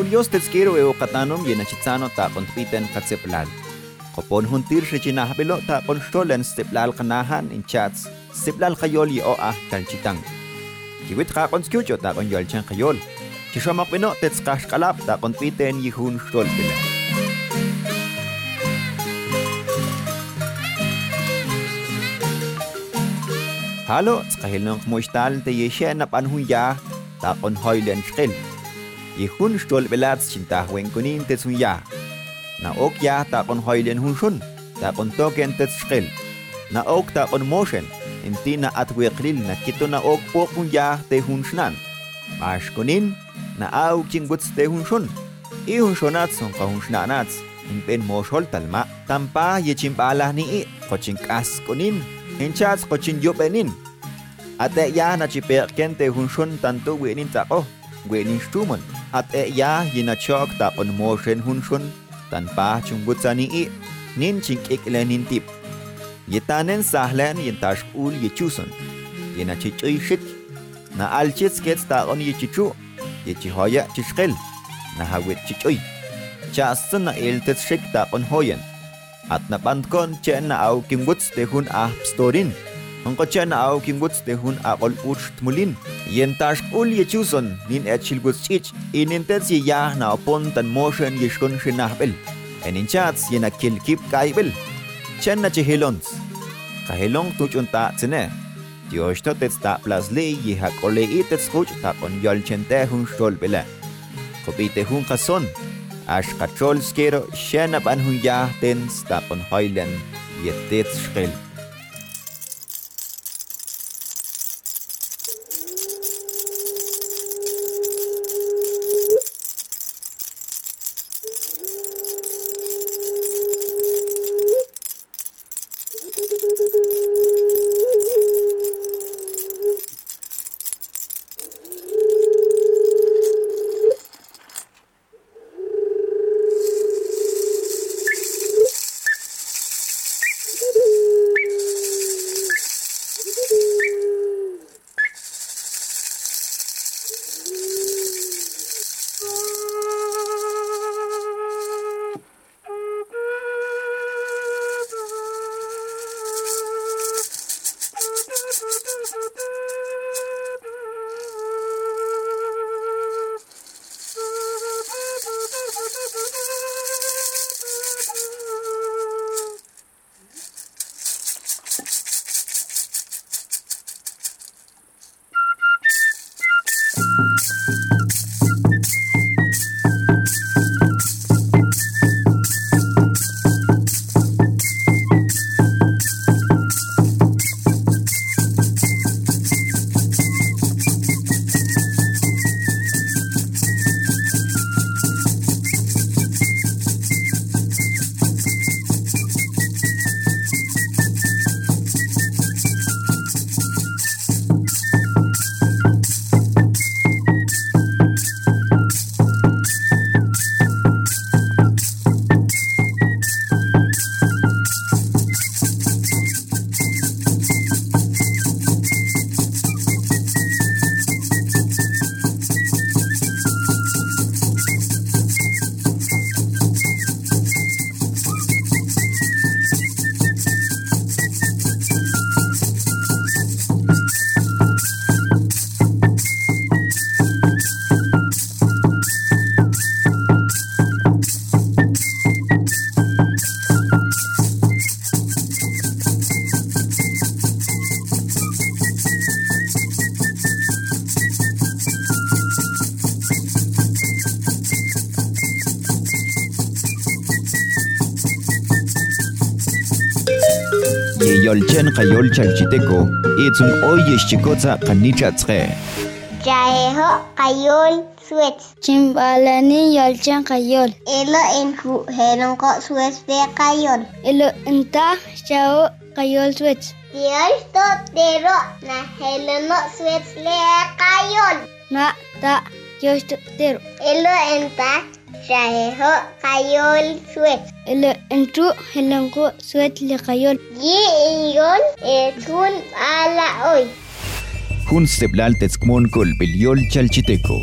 Julios tetskero eo katanum yenachitsano ta kontpiten katseplal. Kopon huntir shechinahbelo ta konstolen steplal kanahan in chats steplal kayol yeo ah kalchitang. Kiwit ka konskyucho ta konyolchan kayol. Kishamakbino tetskashkalap ta kontpiten yihun stolpilay. Halo, sa kahil ng kumushtal, tayo siya napanhuya, takon hoy lenskil. Shkil. Yihun stol belats cinta wen kunin te sun ya. Na ok ya ta kon hoylen hun shun, ta kon token te shkil. Na ok ta kon motion, inti na at weklil na kito na ok po kun ya te hun shnan. Mash kunin, na au kinguts te hun shun. I hun shonats son ka hun shnanats, in pen moshol talma, tampa yechimpala ni i, kochin kas kunin, hinchats kochin yopenin. Ate ya na chiperken te hun shun tanto wenin tako, wenin at e ya yina chok tap on mo shen hun shun tan pa chung butsani i nin ching ik lenin tip yetanen sahlen yintash ul yichuson yina chichui shit na alchits kets ta on yichichu yichihoya chichqil na hawit chichui chasan na eltets shik ta on hoyen at na bandkon chen na au kimbuts te hun ah storin Kotse na au kimbuts te hun a ol uch tmulin. Yen tash ul ye chuson nin et chilguts chich inintet si ya na opon tan motion yishkon shinahbel. Enin chats yen a kil kip kaibel. Chen na chihilons. Kahilong tuchun ta tsine. Dios to tets ta plasli yi ha kole itets kuch ta kon yol qallol chalchiteco itzun oyes chicoza qanichatzqe Chaeho qayol suets. Chimbalani yolchan qayol. Elo enku heron ko suets de qayol. Elo enta chao qayol suets. Diol to tero na helono suets le qayol. Na ta yosh to tero. Elo enta شهيهو خيول سويت انتو هلنقو سويت لخيول جي ايول اتون على اوي كون استبلال تسكمون كل belyol chalchiteko.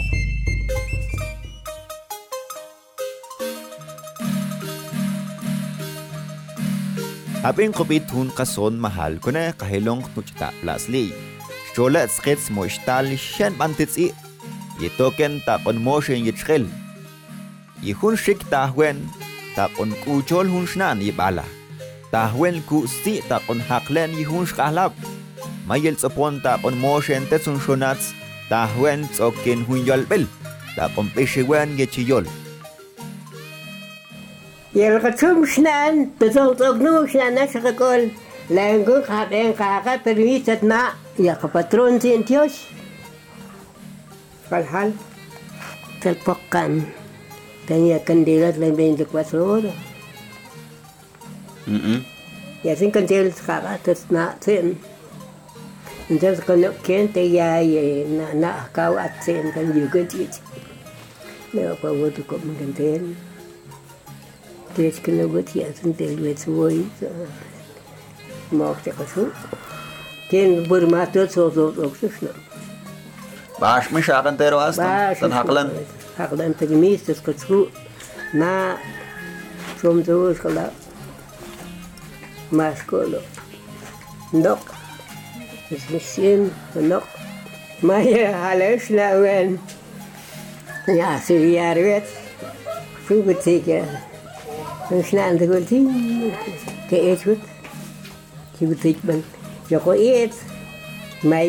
Abin kubit hun kason mahal kuna kahilong tuchita plasli. Shola skits mo ishtal shen bantits i. Yetoken tapon mo shen yitchil. yichkel. Yihun shik tahwen tapon kuchol hun shnan yibala. Tahwen ku si tapon haklen yihun shkahlab. Mayel tsopon tapon motion tetsun shonats. Tahwen tsokin hun yolbel. Tapon pishiwen yechiyol. يلغتهم شنان بتوطقنو شنان نشغل لانقو خاطين خاقا برميتتنا يا باترون تينتيوش فالحال تلبقان tenía candelas las 24 horas. Mm -mm. Y hacen candelas jabatas, nacen. Entonces cuando gente ya eh, na na kawat sen kan juga cici. Leo pa wotu ko mengkantel. Tres kena wot ya sen tel wet swoi. Mok. Ken burma tot so so so. Bash mi shakan terwas haklan. Акдам таги месяц кацлу на шом заушкала машколу. Нок. Змесин, нок. Мая халешна вен. Ja, zo jaar werd. Vroeger tegen. Een snaan te goed zien. Kijk, eet goed. Moet dit. Je gaat eten, Maar.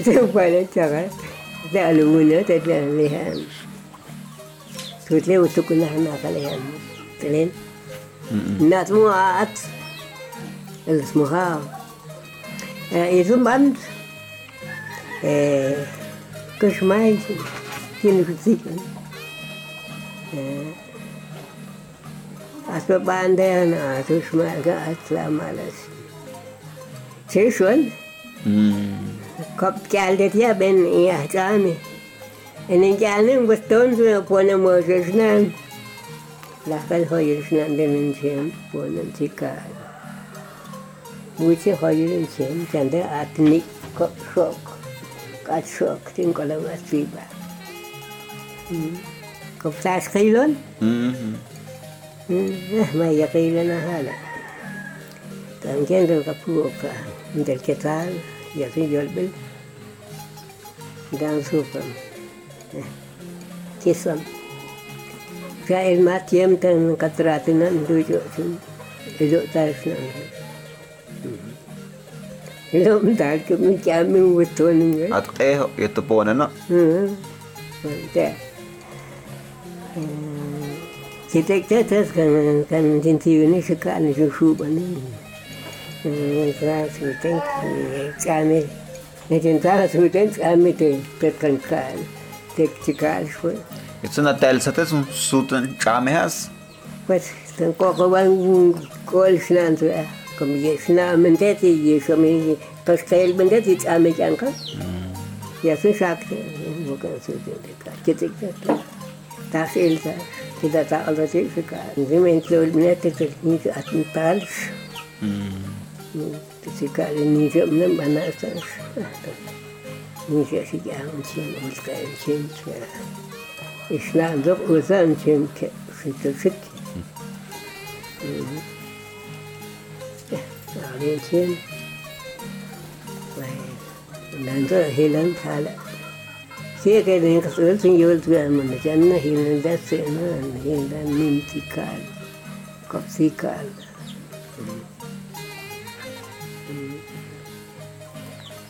पाण्यात सगळं ते अलवून त्याचे आणले ह्या सुटले उचकून हा नाकाला ह्या तळेन नाचमू आत लसमू हा इथून बांध कशमायची किनकुची असं बांधाय ना सुषमा असला मला शेषवण kapkeldėt dia ben į atami. Enin gelin guston su pone možežnan. Lafel hoyežnan demin chem pone tika. Buçe hoyerin chem çanda atni kop şok. ka şok tin kolam asiba. Kop tas kıylon? ما يقيلنا هذا كان كان كفوكا من ketal yazın yolbil dan supam kisam ka ilmat yem tan katratin an dujo tin ido tarifna Lom dal ke min kami weton ngai. At eh itu pona na. Hmm. Te. Kita kita kan kan tinti ini sekarang susu bani. Ini. Keras kita kami. Ni jinta sudan kami te petkan kan. Tek cikal fue. Ito na tel sa tes un sutan chame has. Pues tan koko bang kol sinan tu eh. Comme yesna mendeti yesami pastel mendeti ame janka. Ya se sakte bukan se de ka. Kita kita. Tas elsa. Kita ta ala se ka. Ni men tlo minete te ni atn tals. Ficare nicio, nem banáltam, látom. Nicio si gyámcsém, uzgámcsém, csinál. És nádok uzgámcsém, sütösük. Rálécsém. Nánta hélen fále. Székelnénk az öltön jól tudom, hogy enne hélen beszélne, hélen mintikál, kapszikál. Mm.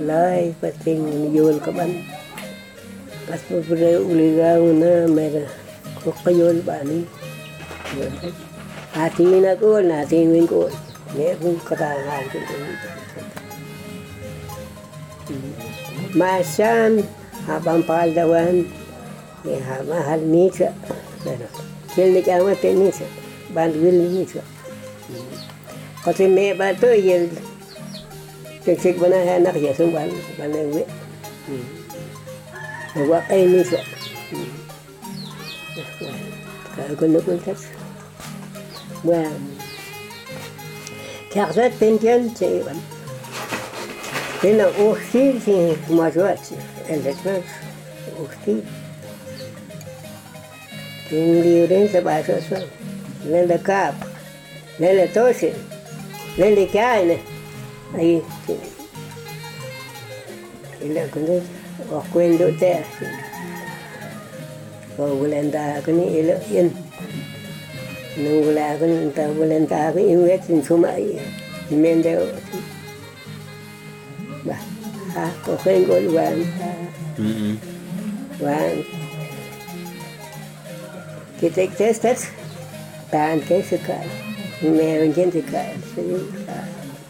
lain penting yol kaman kas po pula uliga una mera kokayol bani hati na ko natin win ko ne ko katangan ko masan habang paldawan ne hama hal nisa खेलने क्या मत नहीं बाँध भी नहीं कथे मैं बात तो ये चेक बना है ना जैसे बने हुए भगवा कहीं नहीं sir كنا قلت و تاخذت بنتين تقريبا هنا أختي في مجوات الأسماك أختي مليونين سبعة أسماك لأن كاب لأن توشن لأن كائنه ahí ilakunu wakwendo te ko gulenta yen ta suma yi mende ba ha wan kitek testas tan kesikal me unjen tikal sikal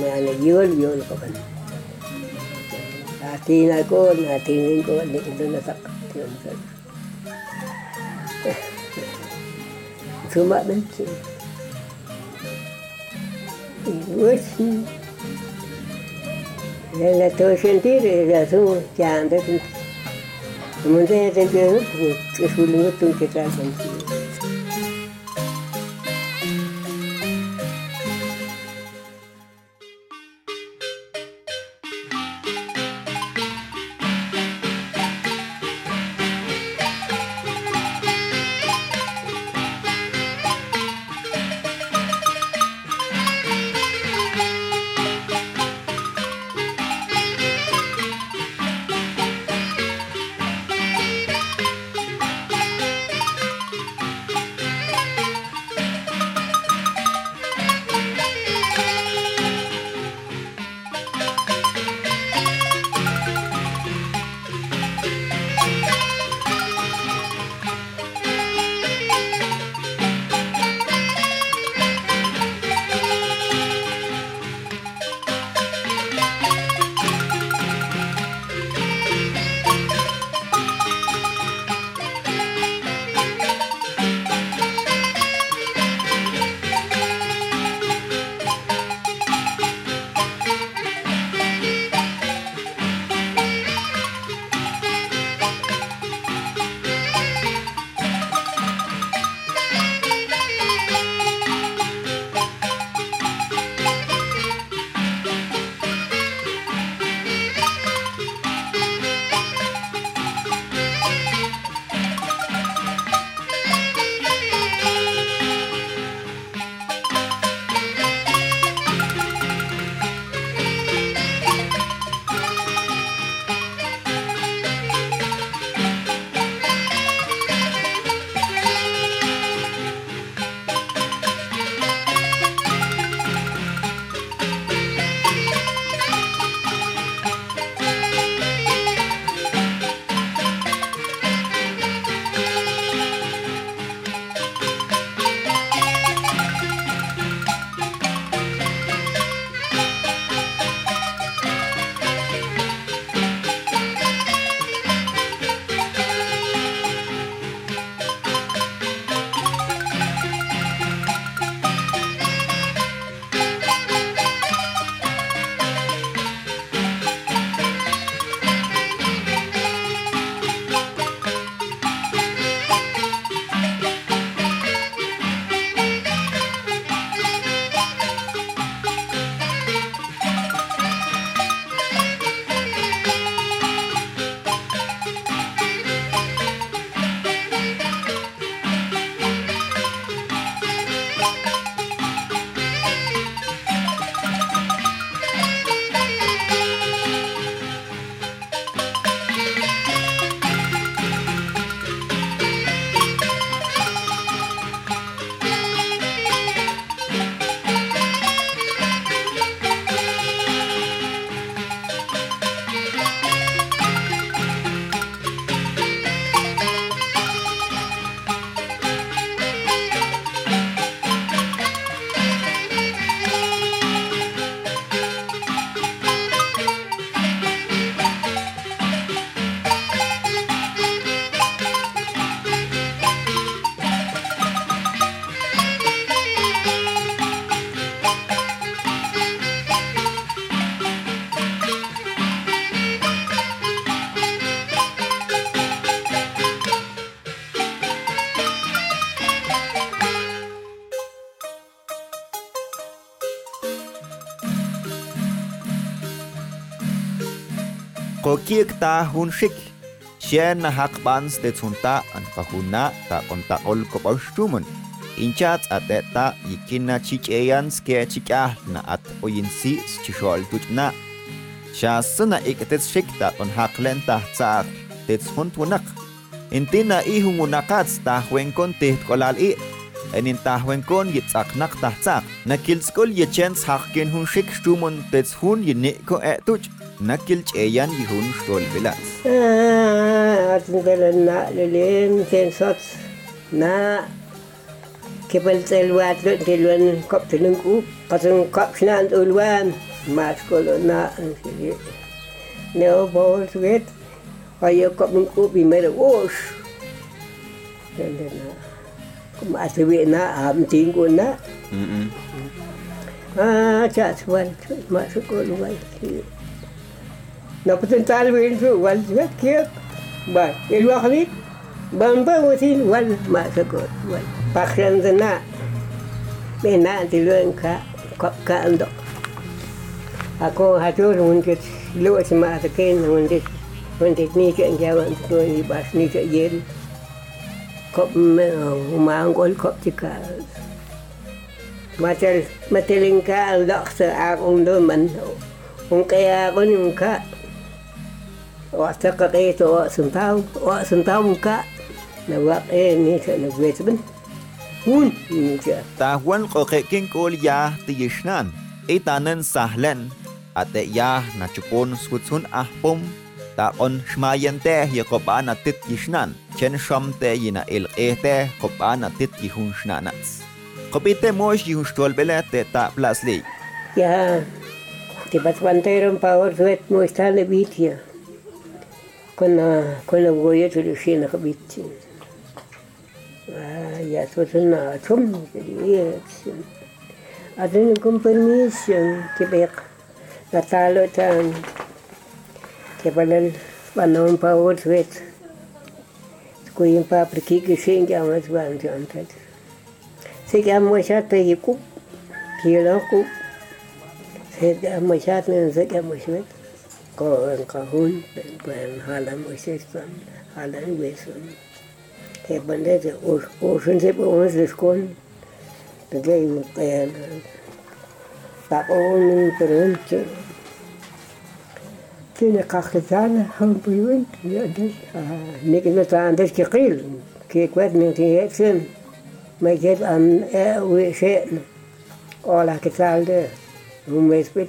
na yun yun ko kan hati na ko hati rin ko hindi ito nasak yun kan suma din siya Igual sim. Ela to sentir, ela to que anda. Não tem tempo, eu não estou. Eu fui no outro que está acontecendo. Kokiek ta hunshik. Sien na hakbans de tsunta an kahuna ta konta olko paustumun. Inchat at eta yikina chichayan ske chikah na at oyinsi chichol tutna. Shasana iketet shikta on haklen tahtsaak tetshuntunak. Intina ihungunakats tahwen kon tihkolal i. Enin tahwen kon yitzaknak tahtsaak. Nakilskol yechens hakkin hunshik stumon tetshun yiniko etuch. nakil ceyan yihun shol bila. Atin kalan na lulim ken sots na kepal telwat lo telwan kop tenung ku kasung kop shnan ulwan mas kolo na neo bol suet ayo kop nung ku bimere wosh. Kuma asewi na am tingku na. Ah, cak suan, masuk ke luar. نقطن طالب ينفو والتفكر باي الوخلي بمبوتين والما تقول. بخشن ذنا من نادي لون كا كا أندق أكون هاتور ونجت لوت ما تكين ونجت ونجت نيك أنجا ونجت نوني باش نيك يري كوب وما نقول كوب تكا مثل مثل إنك أندق سأعون دومن ونكيا غنم كا. Kayo to suntaw. Wa suntaw ka. Nawak eh ni sa nagwesban. Hun ni siya. Tahuan qoqekin kol ya tiyishnan. Itanen sahlen. Ate ya na chupon skutsun ahpum. Taon shmayente yakopaan atit yishnan. Chen shamte yina ilqete kopaan atit yihun shnanats. Kopite mosh yihun stolbele te ta plasli. Ya, tibat banteron power suet mo estale bitia. kuna kuna nguo yetu ilishina kabiti ya tutuna atum atini kumpermisio kibek natalo tan kibalel banon pa utwet kuyin pa priki kishin kya mas ban jan tet se kya kya mashat قوان قهون بان حالا مشيش بان حالا نويسون هي بندات اوشن سيب اوشن سيشكون بجاي مقيانا فاقون من برون تر تين قاختان هم بيون يادل نكنا تاندر كقيل كي كوات من كي هاتسن ما جد ام اوي شئن اولا كتال ده هم ويسبت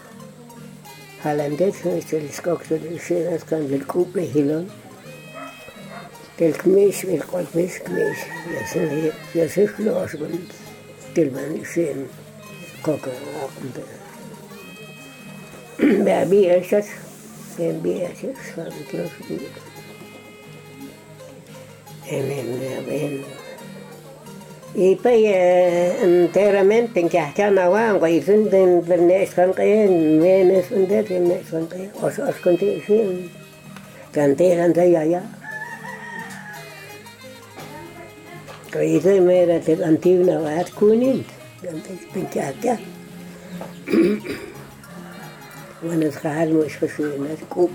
Kaktal kital. Bambal atit yung kompromis sa saltero si Yasun, Yasun chuna suet si Suan suet. Ay, yas pagod, suet. Mas pagod. Skala. Sak. Halandet, se les coxo de cenas con el couple hilon. Del kmis, el colpes kmis. Yasun, yasun los con tilman sen. Coca, akunde. Beabi esas. en يبي آه، انتيرامنت كحكا نوان غيزن دن برناش خنقين وين سندات برناش خنقين وش أش كنت إشين كان تيران زيايا غيزن كان تيران كحكا وأنا صغار مش خشوين كوب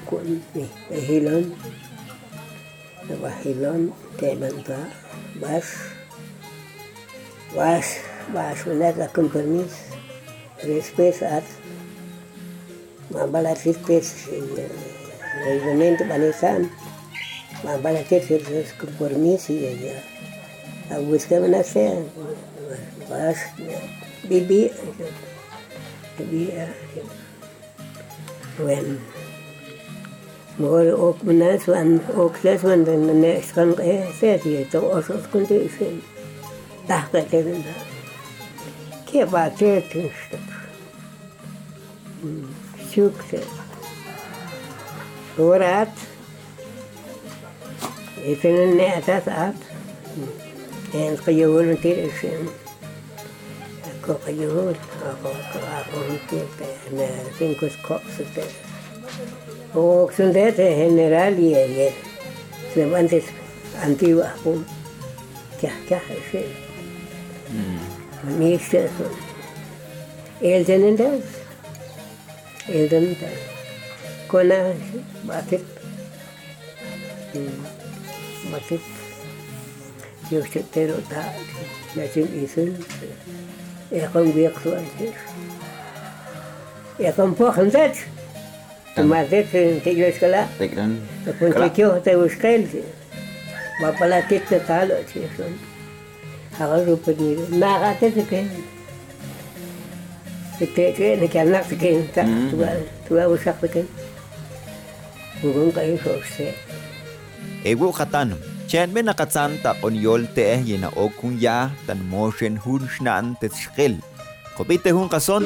was, was willen dat compromis, respect had. Maar bala respect, reglement balesan, maar bala het compromis hier. Dat moest ik me zeggen. Was, bibi, bibi, when. Maar ook mijn huis, ook zes, want mijn huis kan ik zeggen, toch als het kon ik vinden. tahtalarında kebapçıya çalıştık. Küçüktü. Sonra at, etinin ne atat at, en kıyıvını tirişim. Ako kıyıvın, ako ako ako hitirte, ne cinkus kopsute. O oksundete general ye ye, se vantes antigua, pum, kah şey. మీకు తెలుసు ఏల్చనంటే ఏల్చనంటే కొన bucket bucket చెప్తారు నచ్చిన ఇసులు ఏకం బియక్సు అంటే ఏకం పోకంతట్ माझेच तेजवेश कला पण ते केव्हा होतं उष्काईल ते बापाला तेच तर चालू ken. Te te ken ke anak te ken ta. Tua tua usak te ken. Bugun kayo sose. Ewu katanum. Chen ben nakatsan ta on yol te eh yena okun ya tan motion hun shnan te shkil. Kopite hun kason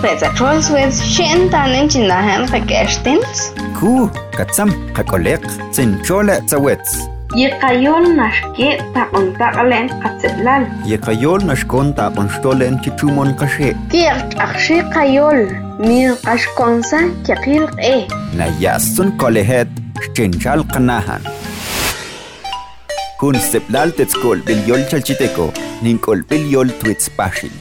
Crossways shen tanin chinahan kakestins. Ku katsam kakolek tsin chole tsawets. Yikayol nashke takon takalen katsetlal. Yekayol nashkon ta konstolen chichumon kashe. Kirt akshi kayol. Mir kashkonsa kyakil e. Na yasun kolehet chinchal kanahan. Kun seplal tetskol bilyol chalchiteko, ninkol bilyol twits pashil.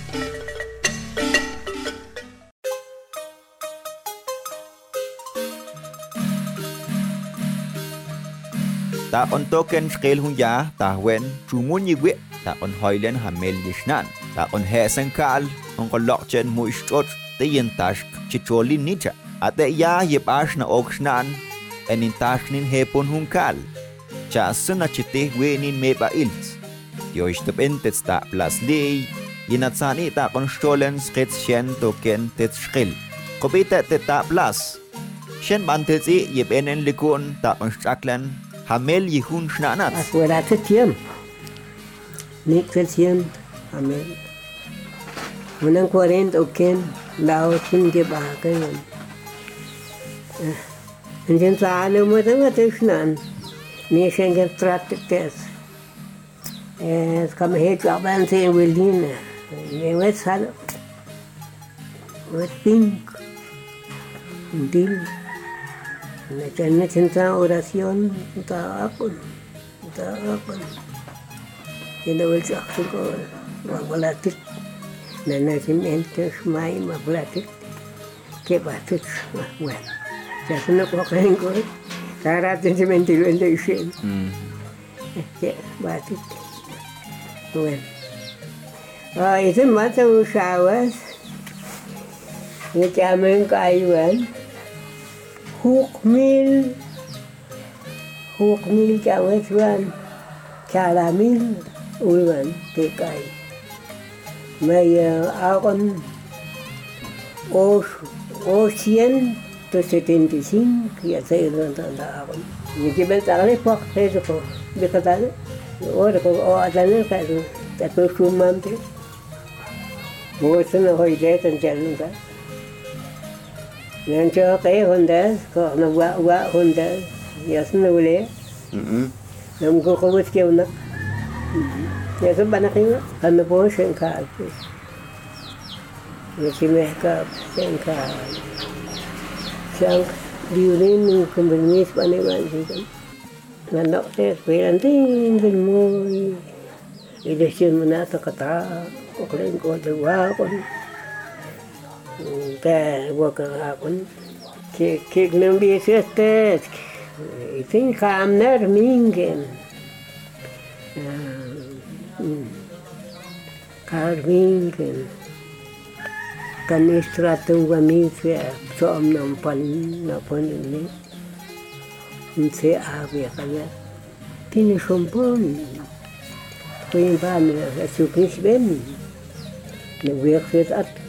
Ta on token shkel hun ya ta wen chumun yigwe ta on hoilen hamel yishnan ta on hesen kal on kolok chen mu ishtot te yen tash chicholi nicha ate ya yebash na okshnan en in tashnin hepon hun kal. Cha suna chite wenin meba ilts yo ishtepentets ta plas lei yinatsani ta kon stolen skets shen token tet shkel kopita te ta plas. Shen bantetsi yebenen likun ta on shaklan Hamel y Hun Schnanat. Acuérdate Tiem. Nickel tiam. Hamel. Unan cuarenta o ken lao chin ke bahakan. Anjan taalo mo tanga tishnan. Nishan ke tratikes. Es kam het aban se wilina. Yemet salo. With pink. Deal. Mete en esa oración, taakon, taakon. Yada wal sakso ko, wagulatit. Nanasimento, sumay, magulatit. Kebatit, wagwan. Sa sunok wakain ko, karatin si Mentilwenda isin. Mm-hmm. Kebatit. Wagwan. Ah, ito mata usawas. Ngitiamin kaayuan. Ngitiamin kaayuan hukmil hukmil kawetuan kalamil ulwan tekai. Maya aron osien to setenta cinco ya se irán a aron ni que ven tagale por eso por de cada o atane cada te por su mante Bosan hoy de tan jalun Mijn tjokke honderd, kocht nog wat wat Honda, Yes, no le. Mhm. Nam ko ko wat keu na. Ya so banak yo, kan po sen ka. Ya si me ka sen ka. Sang diurin ng kumbinis pa ni man si Nandok sa esperan din din mo. Ida siya mo na sa kata. Kuklain ko, dagawa ko. Kuklain ko, que happen. Kijk, kijk que wie is het tijd. Ik denk aan naar mingen. Carvingen. Kan ik não wat mensen zo'n naam van napoleon. Niet ze afwegen. Tine champon. Toen waren we, als je prins bent, que.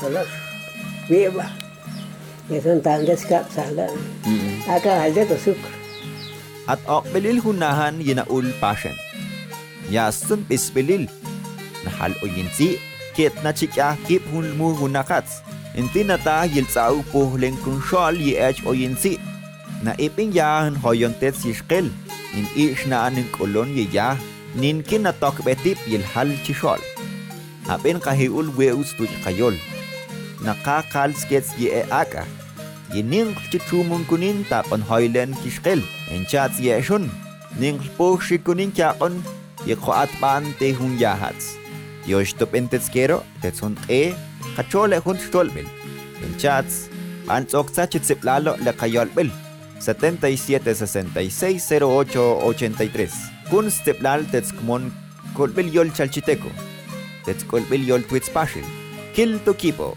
Terus Biba Isun tandes kap sala. Mm-hmm. Aka halde to suk At okbilil hunahan yinaul passion Yasun pisbilil Nahal o yinsi Kit na chikya kip hunmu hunakats Inti nata yilsau puhlen kunshol yeech o yinsi. Na ipin yahan hoyontet sishkil In ish na anin kolon yeyah Ninkin na tokbetip yilhal chishol Apin kahiul weus tuj kayol. Nakakal skets yi e aka. Yining chichumun kunin tapon hoylen kishkel. Enchats ye shun. Ning po shikunin kyakon. Yikoat pan te hun yahats. Yoshtup entetskero, tetsun e, kachole hun stolbil. Enchats, antzoksa chitsiplalo le kayolbil. 77660883. Kun stiplal tetskmon kolbil yol chalchiteco. Tetskolbil yol twitspashil. Kil to kipo.